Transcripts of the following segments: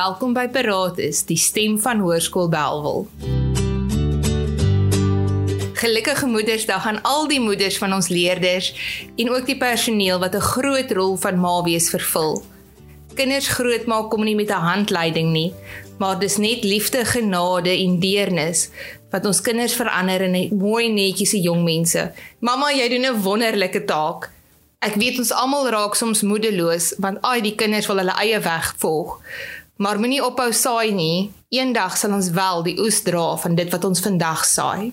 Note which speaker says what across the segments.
Speaker 1: Welkom by Paraat is die stem van Hoërskool Belwel. Gelukkige Moedersdag aan al die moeders van ons leerders en ook die personeel wat 'n groot rol van ma wees vervul. Kinders grootmaak kom nie met 'n handleiding nie, maar dis net liefde, genade en deernis wat ons kinders verander in mooi netjiese jong mense. Mamma, jy doen 'n wonderlike taak. Ek weet ons almal raak soms moedeloos want ai die kinders wil hulle eie weg volg. Maar moenie ophou saai nie. Eendag sal ons wel die oes dra van dit wat ons vandag saai.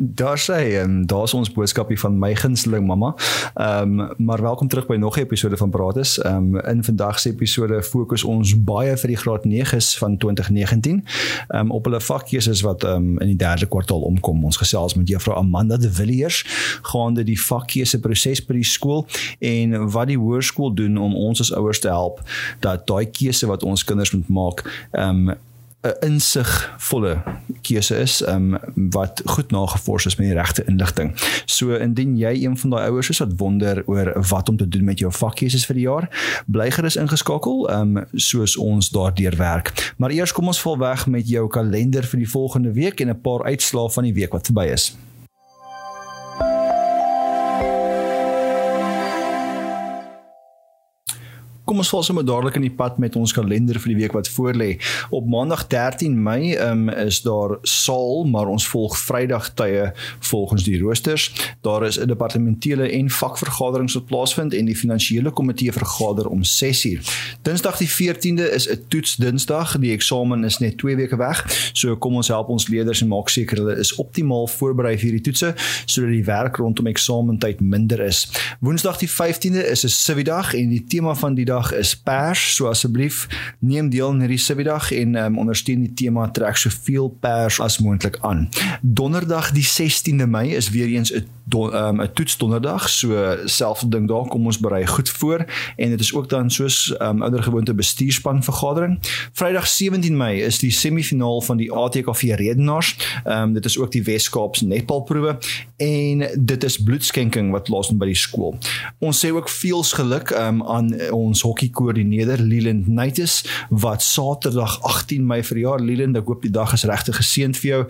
Speaker 2: Daar sê en daar's ons boodskapie van my gunsteling mamma. Ehm um, maar welkom terug by nog 'n episode van Prates. Ehm um, in vandag se episode fokus ons baie vir die graad 9s van 2019 ehm um, op hulle vakkeuses wat ehm um, in die derde kwartaal omkom. Ons gesels met juffrou Amanda de Villiers gaande die vakkeuse proses by die skool en wat die hoërskool doen om ons as ouers te help dat daai keuse wat ons kinders moet maak ehm um, 'n insigvolle keuse is um, wat goed nagevors is met die regte inligting. So indien jy een van daai ouers is wat wonder oor wat om te doen met jou vakkeuses vir die jaar, bly gerus ingeskakel, um, soos ons daardeur werk. Maar eers kom ons val weg met jou kalender vir die volgende week en 'n paar uitslae van die week wat verby is. Kom ons val sommer dadelik in die pad met ons kalender vir die week wat voorlê. Op Maandag 13 Mei um, is daar saal, maar ons volg Vrydag tye volgens die roosters. Daar is 'n departementele en vakvergaderings wat plaasvind en die finansiële komitee vergader om 6uur. Dinsdag die 14de is 'n toets Dinsdag. Die eksamen is net 2 weke weg. So kom ons help ons leerders en maak seker hulle is optimaal voorberei vir hierdie toetse sodat die werk rondom eksamentyd minder is. Woensdag die 15de is 'n Cividag en die tema van die dag dag is pers, so asseblief neem deel aan hierdie Sividag en um, ondersteun die tema trek soveel pers as moontlik aan. Donderdag die 16de Mei is weer eens 'n 'n um, toets donderdag, so selfde ding daar kom ons berei goed voor en dit is ook dan soos um, ouer gewoonte bestuurspan vergadering. Vrydag 17 Mei is die semifinaal van die ATKV redenaars. Um, dit is ook die Wes-Kaapse netbalproewe en dit is bloedskenking wat laasend by die skool. Ons sê ook veel geluk um, aan ons hockeykoördineerder Leland Knightus wat Saterdag 18 Mei verjaar. Leland, ek hoop die dag is regtig geseënd vir jou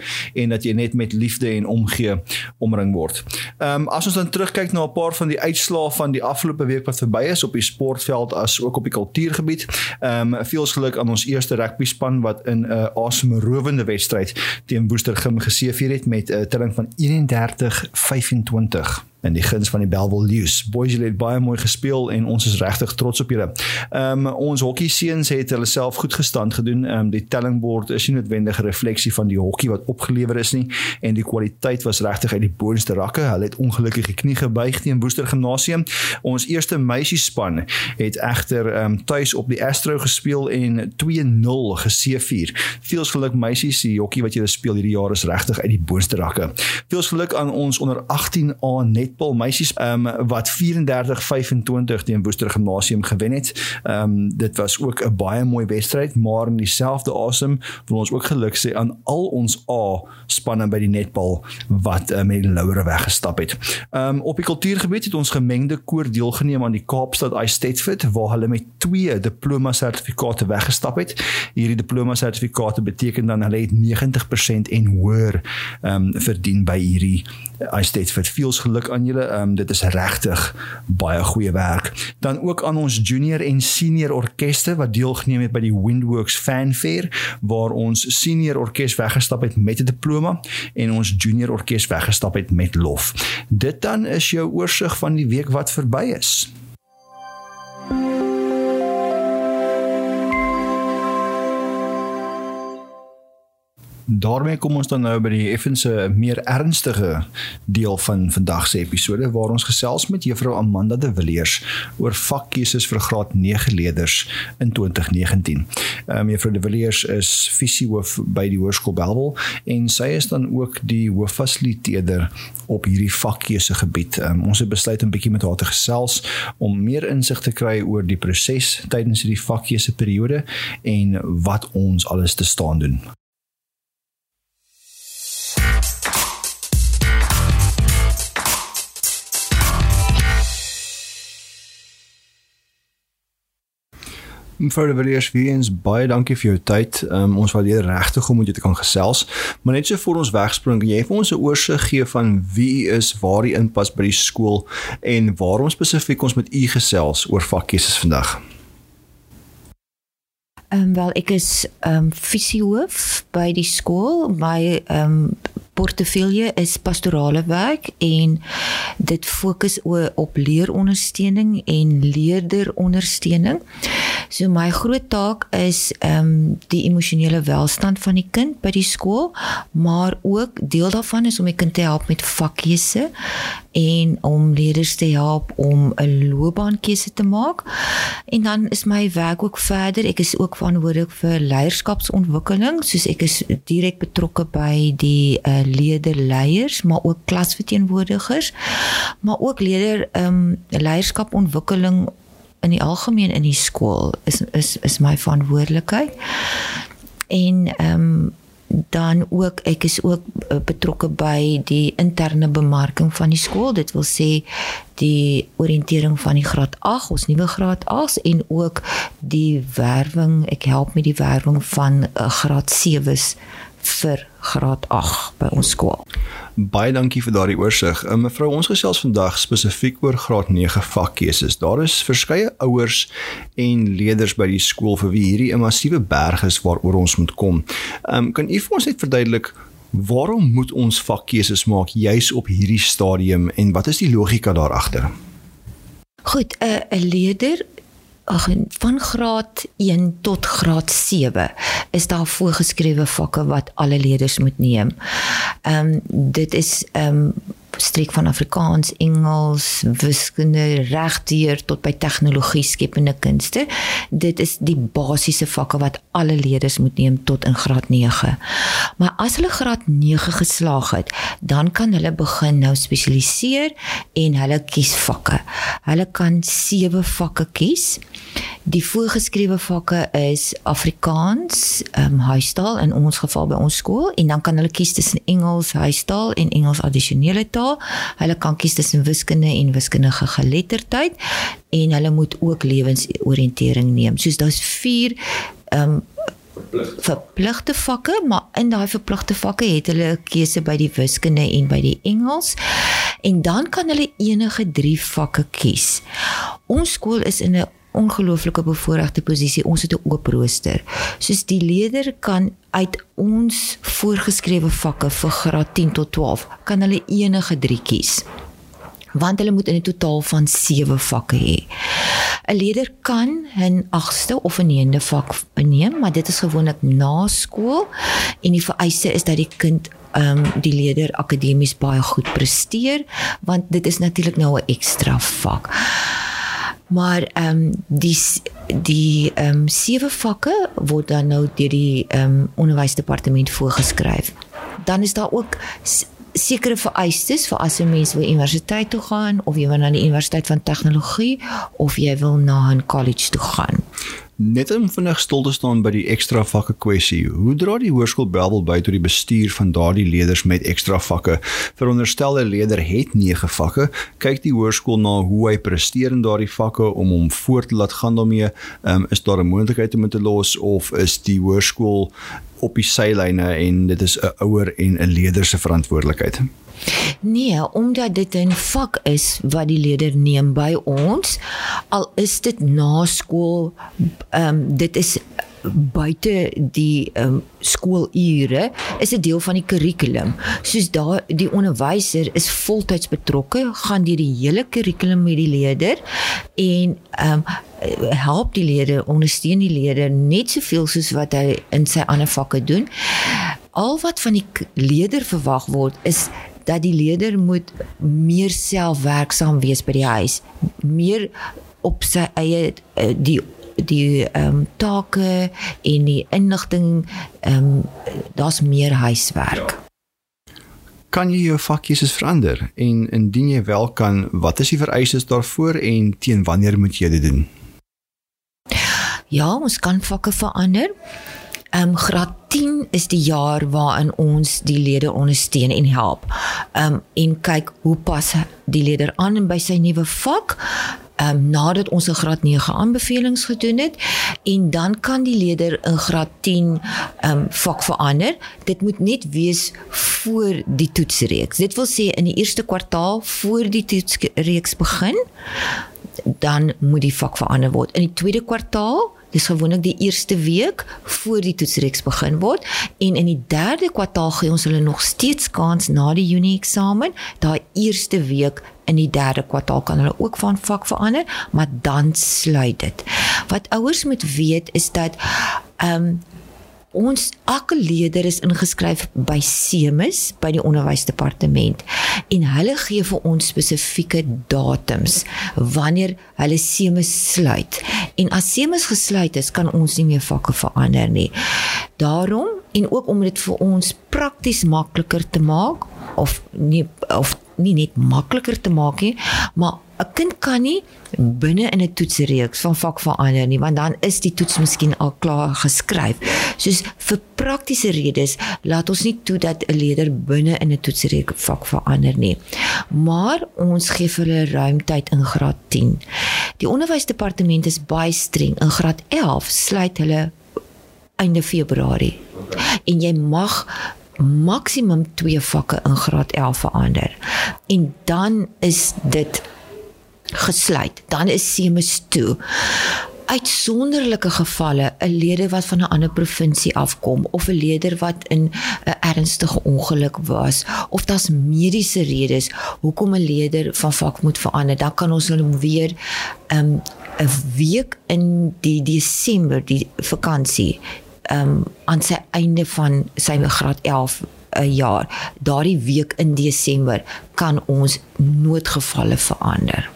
Speaker 2: en dat jy net met liefde en omgee omring word. Ehm um, as ons dan terugkyk na 'n paar van die uitslae van die afgelope week wat verby is op die sportveld as ook op die kultuurgebied. Ehm um, veel geluk aan ons eerste rugby span wat in 'n uh, asemrowende wedstryd teen Woestergem geseëvier het met 'n uh, telling van 31-25 en die guns van die Belwel Lions. Boys het baie mooi gespeel en ons is regtig trots op julle. Ehm um, ons hokkie seuns het hulle self goed gestand gedoen. Ehm um, die tellingbord is nie noodwendig 'n refleksie van die hokkie wat opgelewer is nie en die kwaliteit was regtig uit die boonste rakke. Hulle het ongelukkig die knie gebuig teen Woester Gimnasium. Ons eerste meisiespan het egter ehm um, tuis op die Astro gespeel en 2-0 geseëvier. Veels geluk meisies, die hokkie wat julle speel hierdie jaar is regtig uit die boonste rakke. Veels geluk aan ons onder 18A net netbal meisies um, wat 34-25 teen Woester Gimnasium gewen het. Ehm um, dit was ook 'n baie mooi wedstryd, maar in dieselfde asem wil ons ook geluk sê aan al ons A spanne by die netbal wat uh, met die laure weggestap het. Ehm um, op die kultuurgebied het ons gemengde koor deelgeneem aan die Kaapstad Ice Statefit waar hulle met twee diploma sertifikate weggestap het. Hierdie diploma sertifikate beteken dan hulle het 90% en hoër ehm um, verdien by hierdie Ice Statefit. Veels geluk aan aan julle. Ehm um, dit is regtig baie goeie werk. Dan ook aan ons junior en senior orkeste wat deelgeneem het by die Windworks Fanfare waar ons senior orkes weggestap het met 'n diploma en ons junior orkes weggestap het met lof. Dit dan is jou oorsig van die week wat verby is. Daarmee kom ons dan nou by die effense meer ernstige deel van vandag se episode waar ons gesels met juffrou Amanda de Villiers oor vakkeuses vir graad 9 leerders in 2019. Ehm um, juffrou de Villiers is fisiehoof by die Hoërskool Belwel en sy is dan ook die hooffasiliteerder op hierdie vakkeuse gebied. Um, ons het besluit 'n bietjie met haar te gesels om meer insig te kry oor die proses tydens hierdie vakkeuse periode en wat ons alles te staan doen. Mevrou de Villiers, weer eens baie dankie vir jou tyd. Um, ons waardeer regtig om met jou te kan gesels. Maar net so voor ons wegspring, jy vir ons 'n oorsig gee van wie u is, waar u inpas by die skool en waarom spesifiek ons met u gesels oor vakkeuses vandag?
Speaker 3: Ehm um, wel ek is ehm um, fisiehoof by die skool. My ehm um, portefeulje is pastorale werk en dit fokus op leerondersteuning en leerderondersteuning. So my groot taak is ehm um, die emosionele welstand van die kind by die skool, maar ook deel daarvan is om die kind te help met vakkeuse en om leerders te help om 'n loopbaankeuse te maak. En dan is my werk ook verder. Ek is ook verantwoordelik vir leierskapsontwikkeling, soos ek is direk betrokke by die uh, leerderleiers, maar ook klasverteenwoordigers, maar ook leerder ehm um, leierskapontwikkeling in die algemeen in die skool is is is my verantwoordelikheid. En ehm um, dan ook ek is ook uh, betrokke by die interne bemarking van die skool. Dit wil sê die oriëntering van die graad 8, ons nuwe graad 8 en ook die werwing. Ek help met die werwing van uh, graad 7s vir graad 8 by ons skool.
Speaker 2: Baie dankie vir daardie oorsig. Uh, mevrou, ons gesels vandag spesifiek oor graad 9 vakkeuses. Daar is verskeie ouers en leerders by die skool vir wie hierdie 'n massiewe berg is waaroor ons moet kom. Ehm um, kan u vir ons net verduidelik waarom moet ons vakkeuses maak juis op hierdie stadium en wat is die logika daar agter?
Speaker 3: Goed, 'n uh, 'n leerder ag van graad 1 tot graad 7 is daar voorgeskrewe vakke wat alle leerders moet neem. Ehm um, dit is ehm um, streek van Afrikaans, Engels, wiskunde, regdeur tot by tegnologie, skepende kunste. Dit is die basiese vakke wat alle leerders moet neem tot in graad 9. Maar as hulle graad 9 geslaag het, dan kan hulle begin nou spesialiseer en hulle kies vakke. Hulle kan 7 vakke kies. Die voorgeskrewe vakke is Afrikaans, ehm um, huistaal in ons geval by ons skool en dan kan hulle kies tussen Engels huistaal en Engels addisionele taal. Hulle kan kies tussen wiskunde en wiskundige geletterdheid en hulle moet ook lewensoriëntering neem. Soos daar's 4 ehm um, verpligte vakke, maar in daai verpligte vakke het hulle 'n keuse by die wiskunde en by die Engels. En dan kan hulle enige 3 vakke kies. Ons skool is in 'n ongelooflike bevoordeelde posisie. Ons het 'n oop rooster. Soos die leerder kan uit ons voorgeskrewe vakke vir graad 10 tot 12 kan hulle enige 3 kies. Want hulle moet in 'n totaal van 7 vakke hê. 'n Leerder kan 'n 8ste of 'n 9de vak neem, maar dit is gewoonlik na skool en die vereiste is dat die kind ehm um, die leerder akademies baie goed presteer want dit is natuurlik nou 'n ekstra vak maar ehm um, die die ehm um, sewe vakke word dan nou deur die ehm um, onderwysdepartement voorgeskryf. Dan is daar ook sekere vereistes vir as 'n mens wil universiteit toe gaan of jy wil na die universiteit van tegnologie of jy wil na 'n college toe gaan.
Speaker 2: Net om vinnig stil te staan by die ekstra vakke kwessie. Hoe dra die hoërskool Bellville by tot die bestuur van daardie leerders met ekstra vakke? Veronderstelde leerder het 9 vakke. Kyk die hoërskool na hoe hy presteer in daardie vakke om hom voort te laat gaan daarmee. Um, is daar 'n moontlikheid om dit te los of is die hoërskool op die sylyne en dit is 'n ouer en 'n leerder se verantwoordelikheid?
Speaker 3: Nee, omdat dit 'n vak is wat die leerder neem by ons, al is dit na skool, ehm um, dit is buite die um, skoolure is 'n deel van die kurrikulum. Soos daar die onderwyser is voltyds betrokke, gaan deur die hele kurrikulum met die leerder en ehm um, help die leerder, ondersteun die leerder net soveel soos wat hy in sy ander vakke doen. Al wat van die leerder verwag word is dat die leerder moet meer selfwerksaam wees by die huis, meer op sy eie eh, die die ehm um, take en die inligting ehm um, daar's meer huiswerk. Ja.
Speaker 2: Kan jy jou vakkies verander en indien jy wel kan, wat is die vereistes daarvoor en teen wanneer moet jy dit doen?
Speaker 3: Ja, ons kan vakke verander. Ehm um, graad 10 is die jaar waarin ons die leerder ondersteun en help. Ehm um, en kyk hoe pas die leerder aan by sy nuwe vak. Ehm um, nadat ons 'n graad 9 aanbevelings gedoen het en dan kan die leerder in graad 10 ehm um, vak verander. Dit moet net wees voor die toetsreeks. Dit wil sê in die eerste kwartaal voor die toetsreeks begin, dan moet die vak verander word. In die tweede kwartaal Dis gewoonlik die eerste week voor die toetsreeks begin word en in die derde kwartaal gee ons hulle nog steeds kans na die Junie eksamen. Daai eerste week in die derde kwartaal kan hulle ook van vak verander, maar dan sluit dit. Wat ouers moet weet is dat ehm um, ons elke leerder is ingeskryf by Semis by die onderwysdepartement en hulle gee vir ons spesifieke datums wanneer hulle Semis sluit. En as Semis gesluit is, kan ons nie meer vakke verander nie. Daarom en ook om dit vir ons prakties makliker te maak of nie of nie net makliker te maak nie, maar 'n kind kan nie binne in 'n toetsreeks van vak verander nie, want dan is die toets miskien al klaar geskryf. Soos vir praktiese redes laat ons nie toe dat 'n leerder binne in 'n toetsreeks vak verander nie. Maar ons gee vir hulle ruimtyd in graad 10. Die onderwysdepartement is baie streng. In graad 11 sluit hulle einde Februarie. En jy mag maksimum 2 vakke in graad 11 verander. En dan is dit gesluit. Dan is semes toe. Uitsonderlike gevalle, 'n leerder wat van 'n ander provinsie afkom of 'n leerder wat in 'n ernstige ongeluk was of daar's mediese redes hoekom 'n leerder van vak moet verander, dan kan ons hulle weer um, 'n week in die Desember, die vakansie, um, aan sy einde van sy graad 11 'n jaar. Daardie week in Desember kan ons noodgevalle verander.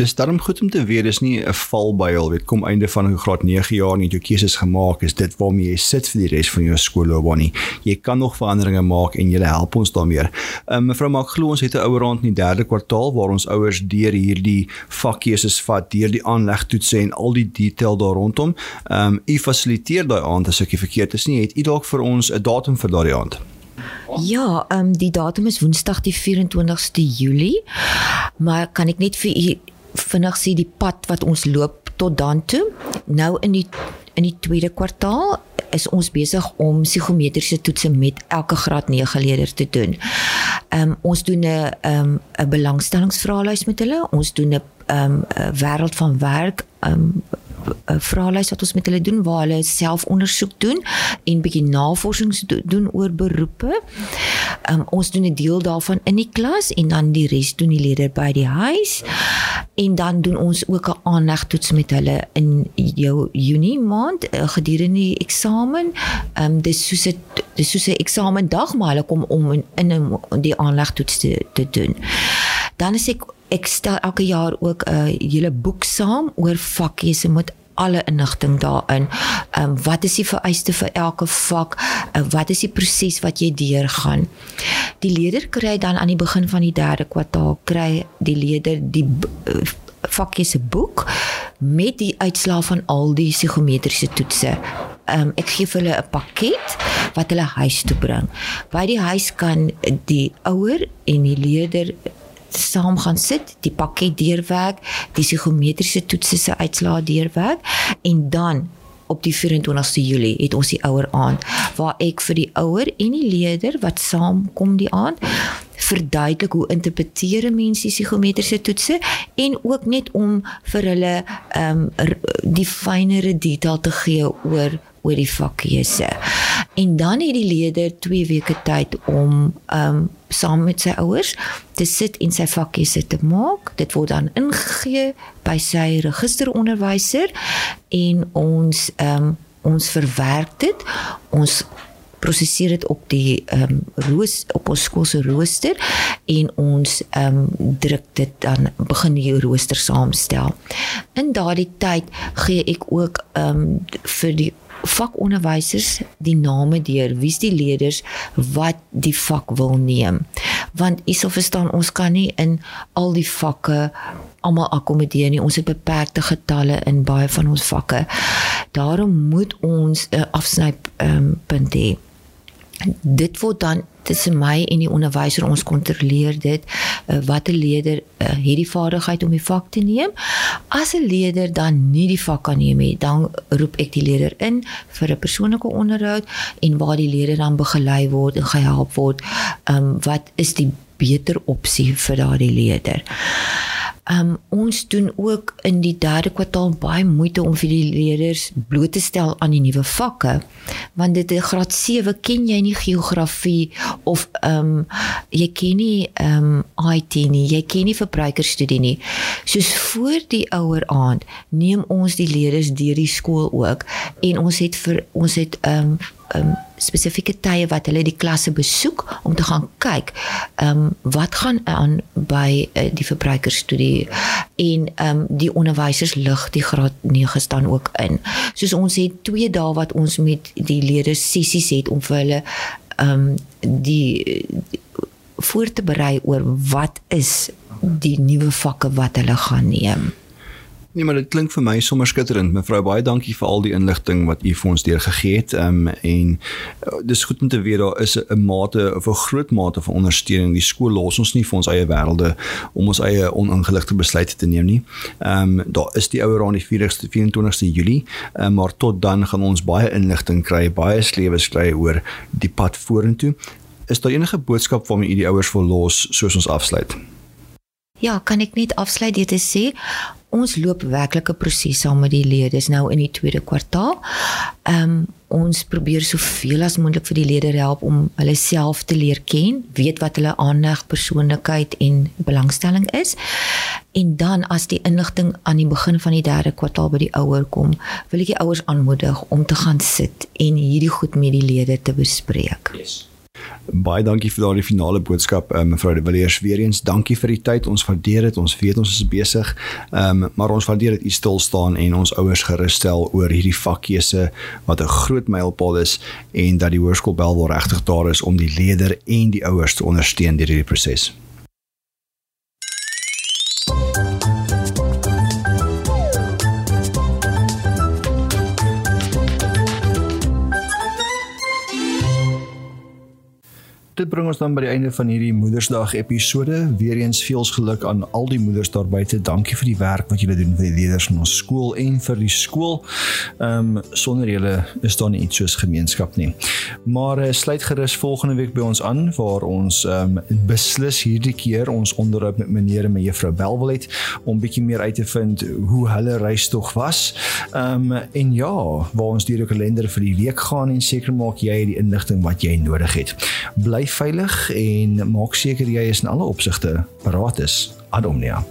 Speaker 2: Dis daarom goed om te weet dis nie 'n valbuil weet kom einde van graad 9 jaar en jou keuses gemaak is dit waarmee jy sit vir die res van jou skoolloopbaan nie. Jy kan nog veranderinge maak en jy help ons daarmee. Um, mevrou maak glo ons het 'n ouer rond in die derde kwartaal waar ons ouers deur hierdie vakkeuses vat, deur die aanlegtoetse en al die detail daar rondom. Ehm um, u fasiliteer daai aand as ek verkeerd is nie, het u dalk vir ons 'n datum vir daardie aand?
Speaker 3: Ja, ehm um, die datum is Woensdag die 24ste Julie. Maar kan ek net vir u vinnig sê die pad wat ons loop tot dan toe? Nou in die in die tweede kwartaal is ons besig om psigometriese toetse met elke graad 9 leerder te doen. Ehm um, ons doen 'n ehm 'n belangstellingsvraelys met hulle. Ons doen 'n ehm um, wêreld van werk ehm um, 'n vraelys wat ons met hulle doen waar hulle self ondersoek doen en bietjie navorsing doen oor beroepe. Um, ons doen 'n deel daarvan in die klas en dan die res doen die leerders by die huis. En dan doen ons ook 'n aanlegtoets met hulle in jou Junie maand uh, gedurende die eksamen. Ehm um, dis soos 'n dis soos 'n eksamendag maar hulle kom om in, in die aanlegtoets te te doen. Dan is ek ek stel elke jaar ook 'n uh, hele boek saam oor vakkies met alle inligting daarin. Ehm um, wat is die vereiste vir elke vak? Uh, wat is die proses wat jy deurgaan? Die leerder kry dan aan die begin van die derde kwartaal kry die leerder die uh, vakkie se boek met die uitslae van al die psigometriese toetse. Ehm um, ek gee vir hulle 'n pakket wat hulle huis toe bring. By die huis kan die ouer en die leerder saam gaan sit, die pakket deurwerk, die psigometriese toetse se uitslae deurwerk en dan op die 24ste Julie het ons die ouer aand waar ek vir die ouer en die leerder wat saamkom die aand verduidelik hoe interpreteer mense die psigometriese toetse en ook net om vir hulle ehm um, die fynere detail te gee oor oor die vakkeuse. En dan het die leerder 2 weke tyd om ehm um, saam met sy ouers te sit en sy vakkeuse te maak. Dit word dan ingegee by sy registeronderwyser en ons ehm um, ons verwerk dit. Ons prosesseer dit op die ehm um, roos op ons skool se rooster en ons ehm um, druk dit dan begin die rooster saamstel. In daardie tyd gee ek ook ehm um, vir die vakonderwysers die name deur wie's die leerders wat die vak wil neem? Want u sal verstaan ons kan nie in al die vakke almal akkommodeer nie. Ons het beperkte getalle in baie van ons vakke. Daarom moet ons 'n afsny um, punt hê. Dit word dan tussen my en die onderwyser ons kontroleer dit uh, watter leerder uh, het die vaardigheid om die vak te neem. As 'n leerder dan nie die vak kan neem nie, dan roep ek die leerder in vir 'n persoonlike onderhoud en waar die leerder dan begelei word en gehelp word. Ehm um, wat is die beter opsie vir daardie leerder? Um ons doen ook in die derde kwartaal baie moeite om vir die leerders bloot te stel aan die nuwe vakke. Want dit is graad 7 ken jy nie geografie of um jy ken nie um IT nie, jy ken nie verbruikerstudie nie. Soos voor die ouer aand neem ons die leerders deur die skool ook en ons het vir ons het um um spesifieke tye wat hulle die klasse besoek om te gaan kyk um wat gaan aan by uh, die verbruikerstudie en um die onderwysers lig die graad 9 staan ook in. Soos ons het 2 dae wat ons met die leerders sessies het om vir hulle um die, die voor te berei oor wat is die nuwe vakke wat hulle gaan neem.
Speaker 2: Nee, maar dit klink vir my sommer skitterend. Mevrou, baie dankie vir al die inligting wat u vir ons deurgegee het. Ehm um, en uh, dis goed om te weet daar is 'n mate of 'n groot mate van ondersteuning. Die skool los ons nie vir ons eie wêrelde om ons eie oningeligte besluite te neem nie. Ehm um, daar is die ouer aan die 24ste 24ste Julie, um, maar tot dan gaan ons baie inligting kry, baie slewes kry oor die pad vorentoe. Is daar enige boodskap waarmee u die ouers wil los soos ons afsluit?
Speaker 3: Ja, kan ek net afsluit dit te sê ons loop werklik 'n proses saam met die leerders nou in die tweede kwartaal. Ehm um, ons probeer soveel as moontlik vir die leerders help om hulle self te leer ken, weet wat hulle aandag, persoonlikheid en belangstelling is. En dan as die inligting aan die begin van die derde kwartaal by die ouer kom, wil ek die ouers aanmoedig om te gaan sit en hierdie goed met die leerders te bespreek. Yes.
Speaker 2: Baie dankie vir daardie finale boodskap uh, mevrou De Villiers weer eens. Dankie vir die tyd. Ons waardeer dit. Ons weet ons is besig. Ehm um, maar ons waardeer dit u stil staan en ons ouers gerus stel oor hierdie vakkeuse wat 'n groot mylpaal is en dat die hoërskool Belwel regtig daar is om die leerders en die ouers te ondersteun deur hierdie proses. Dit bring ons dan by die einde van hierdie Moedersdag episode. Weereens veels geluk aan al die moeders daar buite. Dankie vir die werk wat julle doen vir die leerders in ons skool en vir die skool. Ehm um, sonder julle is daar nie iets soos gemeenskap nie. Maar uh, sluit gerus volgende week by ons aan waar ons ehm um, beslis hierdie keer ons onderhoud met meneer en mevrou Belwel het om bietjie meer uit te vind hoe hulle reis tog was. Ehm um, en ja, waar ons deur die kalender vir die week gaan en seker maak jy het die inligting wat jy nodig het. Bly veilig en maak seker jy is in alle opsigte paraat is. Ad omnia.